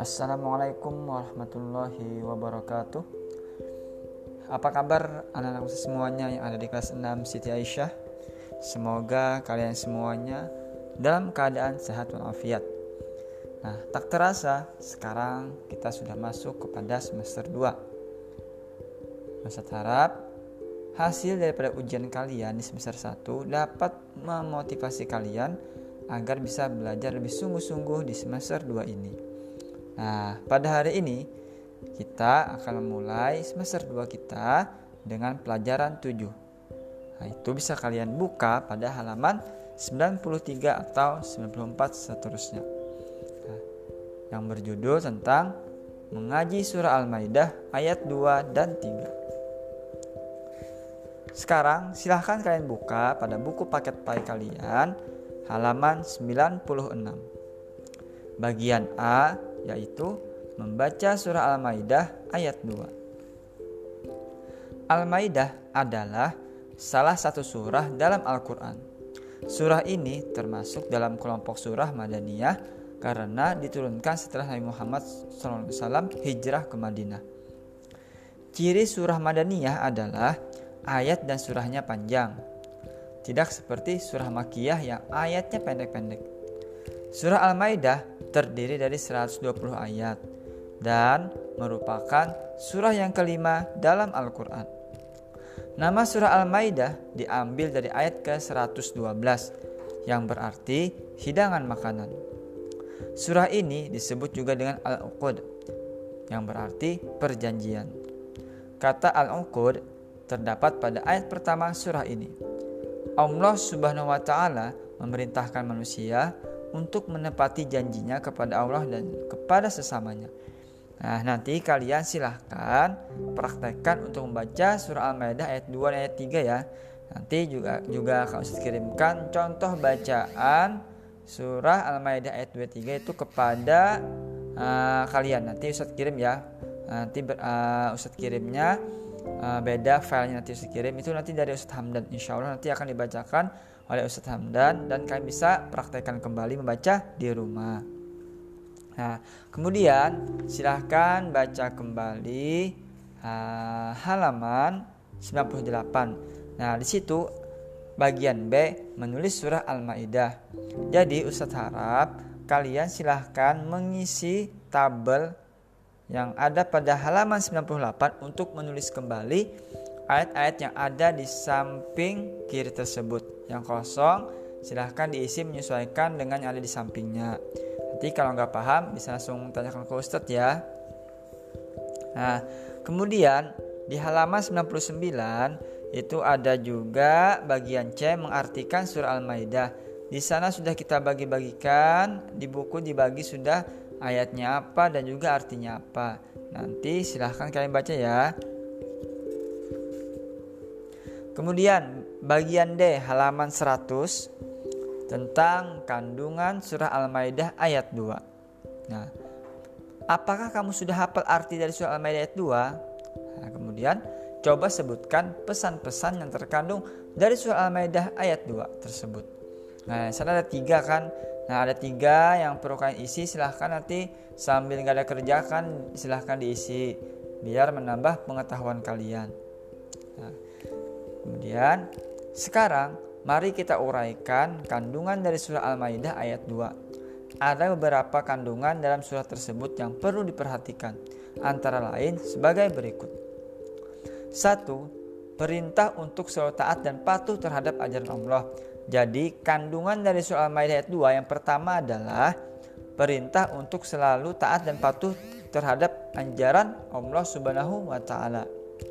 Assalamualaikum warahmatullahi wabarakatuh. Apa kabar anak-anak semuanya yang ada di kelas 6 Siti Aisyah? Semoga kalian semuanya dalam keadaan sehat walafiat. Nah tak terasa sekarang kita sudah masuk kepada semester 2 Masa harap hasil daripada ujian kalian di semester 1 dapat memotivasi kalian agar bisa belajar lebih sungguh-sungguh di semester 2 ini. Nah, pada hari ini kita akan memulai semester 2 kita dengan pelajaran 7. Nah, itu bisa kalian buka pada halaman 93 atau 94 seterusnya. Nah, yang berjudul tentang mengaji surah Al-Maidah ayat 2 dan 3. Sekarang silahkan kalian buka pada buku paket pai kalian halaman 96. Bagian A yaitu membaca surah Al-Maidah ayat 2. Al-Maidah adalah salah satu surah dalam Al-Quran. Surah ini termasuk dalam kelompok surah Madaniyah karena diturunkan setelah Nabi Muhammad SAW hijrah ke Madinah. Ciri surah Madaniyah adalah ayat dan surahnya panjang. Tidak seperti surah Makiyah yang ayatnya pendek-pendek. Surah Al-Maidah terdiri dari 120 ayat dan merupakan surah yang kelima dalam Al-Quran. Nama surah Al-Maidah diambil dari ayat ke-112 yang berarti hidangan makanan. Surah ini disebut juga dengan Al-Uqud yang berarti perjanjian. Kata Al-Uqud terdapat pada ayat pertama surah ini. Allah Subhanahu wa taala memerintahkan manusia untuk menepati janjinya kepada Allah dan kepada sesamanya. Nah, nanti kalian silahkan praktekkan untuk membaca surah Al-Maidah ayat 2 dan ayat 3 ya. Nanti juga juga Ustaz kirimkan contoh bacaan surah Al-Maidah ayat 2 3 itu kepada uh, kalian. Nanti Ustaz kirim ya. Nanti uh, Ustaz kirimnya uh, beda filenya nanti Ustaz kirim itu nanti dari Ustaz Hamdan. Insya Allah nanti akan dibacakan oleh Ustadz Hamdan dan kalian bisa praktekkan kembali membaca di rumah. Nah, kemudian silahkan baca kembali uh, halaman 98. Nah, di situ bagian B menulis surah Al-Maidah. Jadi Ustadz harap kalian silahkan mengisi tabel yang ada pada halaman 98 untuk menulis kembali ayat-ayat yang ada di samping kiri tersebut. Yang kosong silahkan diisi menyesuaikan dengan yang ada di sampingnya. Nanti kalau nggak paham bisa langsung tanyakan ke Ustadz ya. Nah kemudian di halaman 99 itu ada juga bagian C mengartikan surah Al-Maidah. Di sana sudah kita bagi-bagikan di buku dibagi sudah ayatnya apa dan juga artinya apa nanti silahkan kalian baca ya Kemudian bagian D halaman 100 tentang kandungan surah Al-Maidah ayat 2. Nah, apakah kamu sudah hafal arti dari surah Al-Maidah ayat 2? Nah, kemudian coba sebutkan pesan-pesan yang terkandung dari surah Al-Maidah ayat 2 tersebut. Nah, sana ada tiga kan. Nah, ada tiga yang perlu kalian isi. Silahkan nanti sambil nggak ada kerjakan, silahkan diisi biar menambah pengetahuan kalian. Nah, Kemudian sekarang mari kita uraikan kandungan dari surah Al-Maidah ayat 2. Ada beberapa kandungan dalam surah tersebut yang perlu diperhatikan, antara lain sebagai berikut. 1. Perintah untuk selalu taat dan patuh terhadap ajaran Allah. Jadi kandungan dari surah Al-Maidah ayat 2 yang pertama adalah perintah untuk selalu taat dan patuh terhadap ajaran Allah Subhanahu wa taala.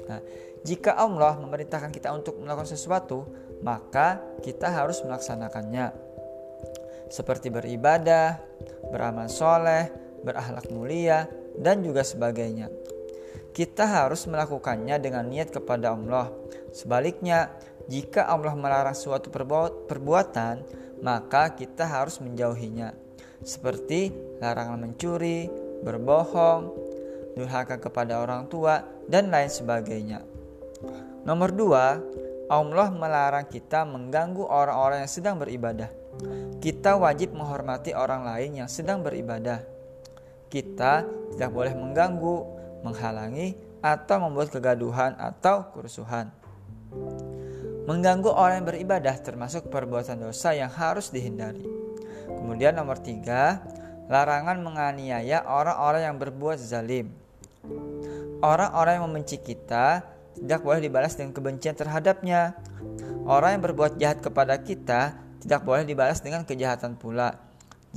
Nah, jika Allah memerintahkan kita untuk melakukan sesuatu, maka kita harus melaksanakannya. Seperti beribadah, beramal soleh, berakhlak mulia, dan juga sebagainya. Kita harus melakukannya dengan niat kepada Allah. Sebaliknya, jika Allah melarang suatu perbuatan, maka kita harus menjauhinya. Seperti larangan mencuri, berbohong, durhaka kepada orang tua, dan lain sebagainya. Nomor dua, Allah melarang kita mengganggu orang-orang yang sedang beribadah. Kita wajib menghormati orang lain yang sedang beribadah. Kita tidak boleh mengganggu, menghalangi, atau membuat kegaduhan atau kerusuhan. Mengganggu orang yang beribadah termasuk perbuatan dosa yang harus dihindari. Kemudian nomor tiga, larangan menganiaya orang-orang yang berbuat zalim. Orang-orang yang membenci kita tidak boleh dibalas dengan kebencian terhadapnya. Orang yang berbuat jahat kepada kita tidak boleh dibalas dengan kejahatan pula.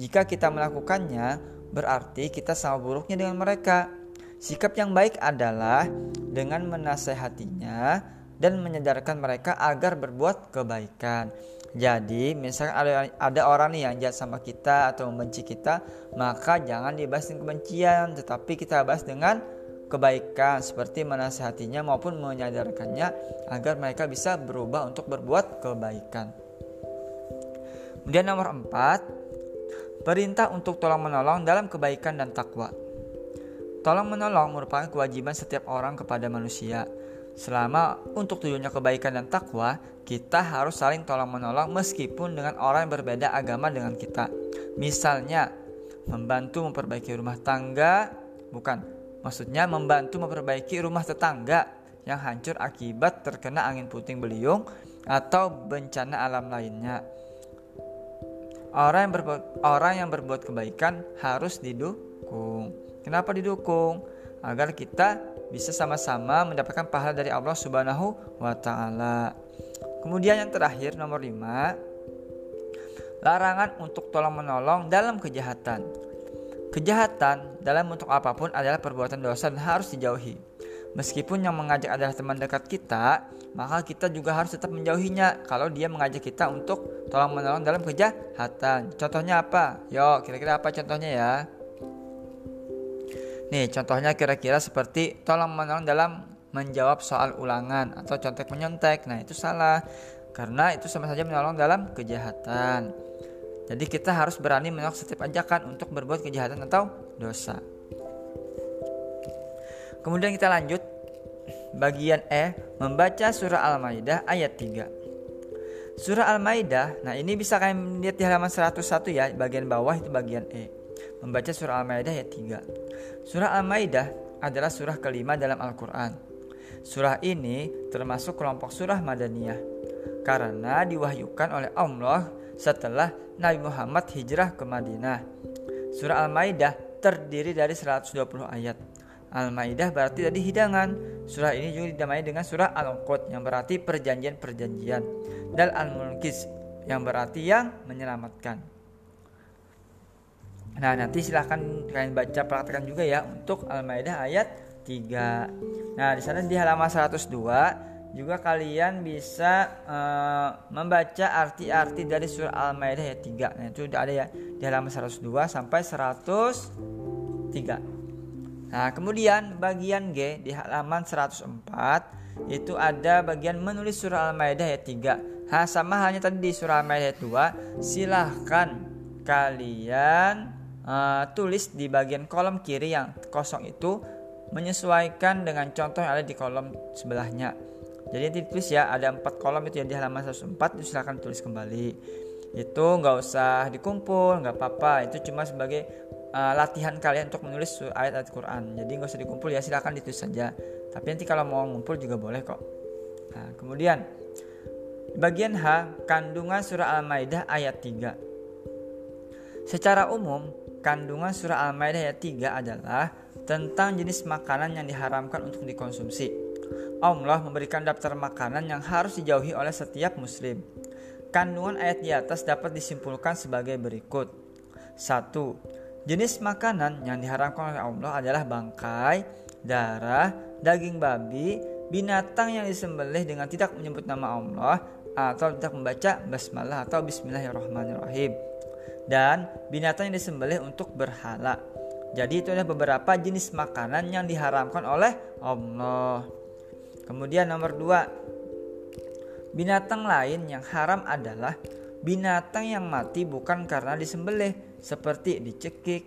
Jika kita melakukannya, berarti kita sama buruknya dengan mereka. Sikap yang baik adalah dengan menasehatinya dan menyadarkan mereka agar berbuat kebaikan. Jadi, misalkan ada, ada orang nih yang jahat sama kita atau membenci kita, maka jangan dibahas dengan kebencian, tetapi kita bahas dengan kebaikan seperti menasihatinya maupun menyadarkannya agar mereka bisa berubah untuk berbuat kebaikan. Kemudian nomor 4, perintah untuk tolong menolong dalam kebaikan dan takwa. Tolong menolong merupakan kewajiban setiap orang kepada manusia. Selama untuk tujuannya kebaikan dan takwa, kita harus saling tolong-menolong meskipun dengan orang yang berbeda agama dengan kita. Misalnya, membantu memperbaiki rumah tangga, bukan, maksudnya membantu memperbaiki rumah tetangga yang hancur akibat terkena angin puting beliung atau bencana alam lainnya. Orang yang berbuat, orang yang berbuat kebaikan harus didukung. Kenapa didukung? Agar kita bisa sama-sama mendapatkan pahala dari Allah Subhanahu wa taala. Kemudian yang terakhir nomor 5 larangan untuk tolong menolong dalam kejahatan. Kejahatan dalam bentuk apa pun adalah perbuatan dosa dan harus dijauhi. Meskipun yang mengajak adalah teman dekat kita, maka kita juga harus tetap menjauhinya kalau dia mengajak kita untuk tolong menolong dalam kejahatan. Contohnya apa? Yuk, kira-kira apa contohnya ya? Nih, contohnya kira-kira seperti tolong menolong dalam menjawab soal ulangan atau contek menyontek. Nah, itu salah karena itu sama saja menolong dalam kejahatan. Jadi kita harus berani menolak setiap ajakan untuk berbuat kejahatan atau dosa. Kemudian kita lanjut bagian E membaca surah Al-Maidah ayat 3. Surah Al-Maidah, nah ini bisa kalian lihat di halaman 101 ya, bagian bawah itu bagian E membaca surah Al-Maidah ayat 3. Surah Al-Maidah adalah surah kelima dalam Al-Quran. Surah ini termasuk kelompok surah Madaniyah karena diwahyukan oleh Allah setelah Nabi Muhammad hijrah ke Madinah. Surah Al-Maidah terdiri dari 120 ayat. Al-Maidah berarti dari hidangan. Surah ini juga dinamai dengan surah Al-Qud yang berarti perjanjian-perjanjian dan Al-Mulkis yang berarti yang menyelamatkan. Nah, nanti silahkan kalian baca praktekkan juga ya untuk Al-Maidah ayat 3. Nah, di sana di halaman 102 juga kalian bisa uh, membaca arti-arti dari surah Al-Maidah ayat 3. Nah, itu ada ya di halaman 102 sampai 103. Nah, kemudian bagian G di halaman 104 itu ada bagian menulis surah Al-Maidah ayat 3. Nah, sama halnya tadi di surah Al-Maidah ayat 2, silahkan kalian uh, tulis di bagian kolom kiri yang kosong itu menyesuaikan dengan contoh yang ada di kolom sebelahnya. Jadi nanti tulis ya ada empat kolom itu yang di halaman 104 itu silahkan tulis kembali. Itu nggak usah dikumpul, nggak apa-apa. Itu cuma sebagai uh, latihan kalian untuk menulis ayat-ayat Quran. Jadi nggak usah dikumpul ya silahkan ditulis saja. Tapi nanti kalau mau ngumpul juga boleh kok. Nah, kemudian bagian H kandungan surah Al-Maidah ayat 3. Secara umum, Kandungan surah Al-Maidah ayat 3 adalah tentang jenis makanan yang diharamkan untuk dikonsumsi. Allah memberikan daftar makanan yang harus dijauhi oleh setiap muslim. Kandungan ayat di atas dapat disimpulkan sebagai berikut. 1. Jenis makanan yang diharamkan oleh Allah adalah bangkai, darah, daging babi, binatang yang disembelih dengan tidak menyebut nama Allah atau tidak membaca basmalah atau bismillahirrahmanirrahim dan binatang yang disembelih untuk berhala. Jadi itu adalah beberapa jenis makanan yang diharamkan oleh Allah. Kemudian nomor dua, binatang lain yang haram adalah binatang yang mati bukan karena disembelih, seperti dicekik,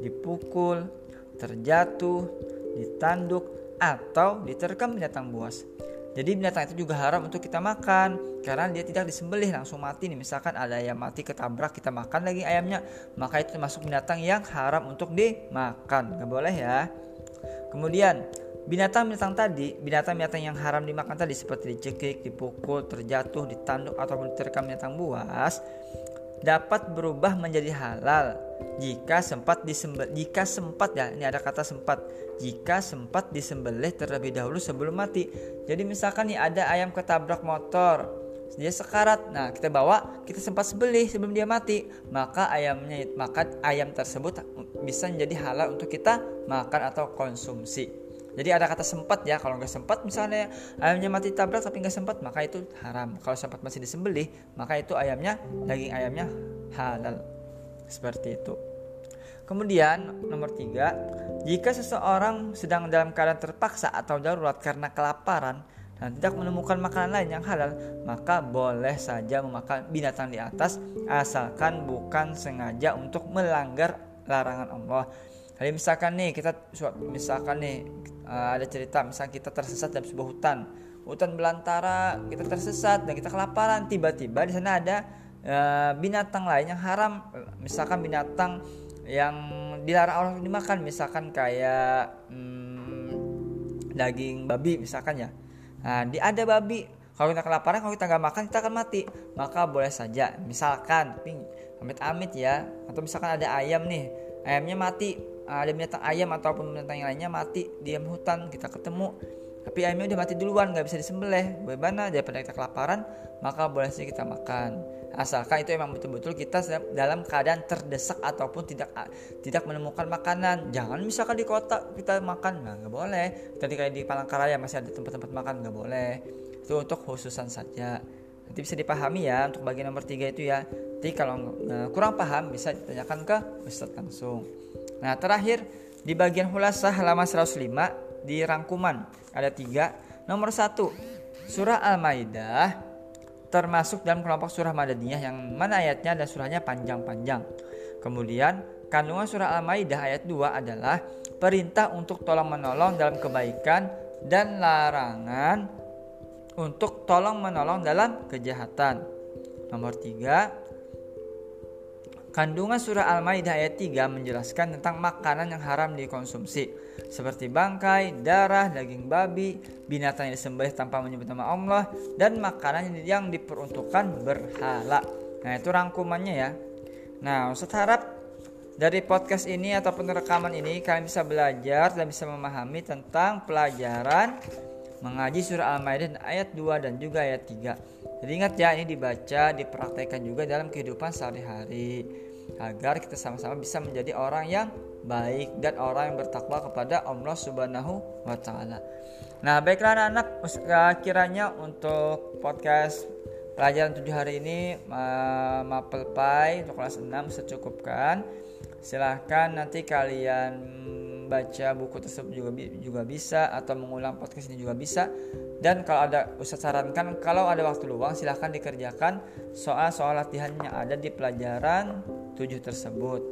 dipukul, terjatuh, ditanduk, atau diterkam binatang buas. Jadi binatang itu juga haram untuk kita makan karena dia tidak disembelih langsung mati nih. Misalkan ada ayam mati ketabrak kita makan lagi ayamnya, maka itu termasuk binatang yang haram untuk dimakan. Gak boleh ya. Kemudian binatang-binatang tadi, binatang-binatang yang haram dimakan tadi seperti dicekik, dipukul, terjatuh, ditanduk ataupun diterkam binatang buas dapat berubah menjadi halal. Jika sempat disembel jika sempat ya ini ada kata sempat. Jika sempat disembelih terlebih dahulu sebelum mati. Jadi misalkan nih ada ayam ketabrak motor dia sekarat. Nah kita bawa kita sempat sembelih sebelum dia mati. Maka ayamnya maka ayam tersebut bisa menjadi halal untuk kita makan atau konsumsi jadi ada kata sempat ya, kalau nggak sempat misalnya ayamnya mati tabrak tapi nggak sempat maka itu haram. Kalau sempat masih disembelih maka itu ayamnya daging ayamnya halal. Seperti itu. Kemudian nomor tiga, jika seseorang sedang dalam keadaan terpaksa atau darurat karena kelaparan dan tidak menemukan makanan lain yang halal, maka boleh saja memakan binatang di atas asalkan bukan sengaja untuk melanggar larangan Allah. Jadi misalkan nih kita misalkan nih uh, ada cerita misal kita tersesat dalam sebuah hutan. Hutan belantara kita tersesat dan kita kelaparan. Tiba-tiba di sana ada uh, binatang lain yang haram. Misalkan binatang yang dilarang orang dimakan. Misalkan kayak hmm, daging babi misalkan ya. Nah di ada babi. Kalau kita kelaparan kalau kita nggak makan kita akan mati. Maka boleh saja misalkan amit-amit ya. Atau misalkan ada ayam nih ayamnya mati ada binatang ayam ataupun binatang yang lainnya mati di hutan kita ketemu. Tapi ayamnya udah mati duluan nggak bisa disembelih. Bagaimana daripada kita kelaparan maka boleh sih kita makan. Asalkan itu emang betul-betul kita dalam keadaan terdesak ataupun tidak tidak menemukan makanan. Jangan misalkan di kota kita makan nah boleh. Tadi kayak di Palangkaraya masih ada tempat-tempat makan nggak boleh. Itu untuk khususan saja. Nanti bisa dipahami ya untuk bagian nomor tiga itu ya. Jadi kalau kurang paham bisa ditanyakan ke Ustadz langsung Nah terakhir di bagian hulasah halaman 105 di rangkuman ada tiga. Nomor satu surah Al-Maidah termasuk dalam kelompok surah Madaniyah yang mana ayatnya dan surahnya panjang-panjang. Kemudian kandungan surah Al-Maidah ayat 2 adalah perintah untuk tolong menolong dalam kebaikan dan larangan untuk tolong menolong dalam kejahatan. Nomor 3 Kandungan surah Al-Maidah ayat 3 menjelaskan tentang makanan yang haram dikonsumsi seperti bangkai, darah, daging babi, binatang yang disembelih tanpa menyebut nama Allah dan makanan yang diperuntukkan berhala. Nah, itu rangkumannya ya. Nah, Ustaz harap dari podcast ini ataupun rekaman ini kalian bisa belajar dan bisa memahami tentang pelajaran mengaji surah Al-Maidah ayat 2 dan juga ayat 3. Jadi ingat ya ini dibaca, dipraktekkan juga dalam kehidupan sehari-hari agar kita sama-sama bisa menjadi orang yang baik dan orang yang bertakwa kepada Allah Subhanahu wa taala. Nah, baiklah anak-anak, kiranya untuk podcast pelajaran tujuh hari ini mapel pai untuk kelas 6 secukupkan. Silahkan nanti kalian baca buku tersebut juga juga bisa atau mengulang podcast ini juga bisa dan kalau ada Ustaz sarankan kalau ada waktu luang silahkan dikerjakan soal-soal latihan yang ada di pelajaran 7 tersebut.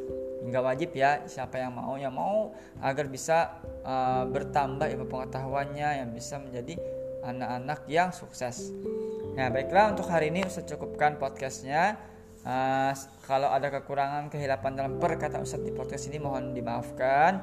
Enggak wajib ya siapa yang mau yang mau agar bisa uh, bertambah ilmu pengetahuannya yang bisa menjadi anak-anak yang sukses. Nah baiklah untuk hari ini Ustaz cukupkan podcastnya. Uh, kalau ada kekurangan kehilapan dalam perkataan Ustaz di podcast ini mohon dimaafkan.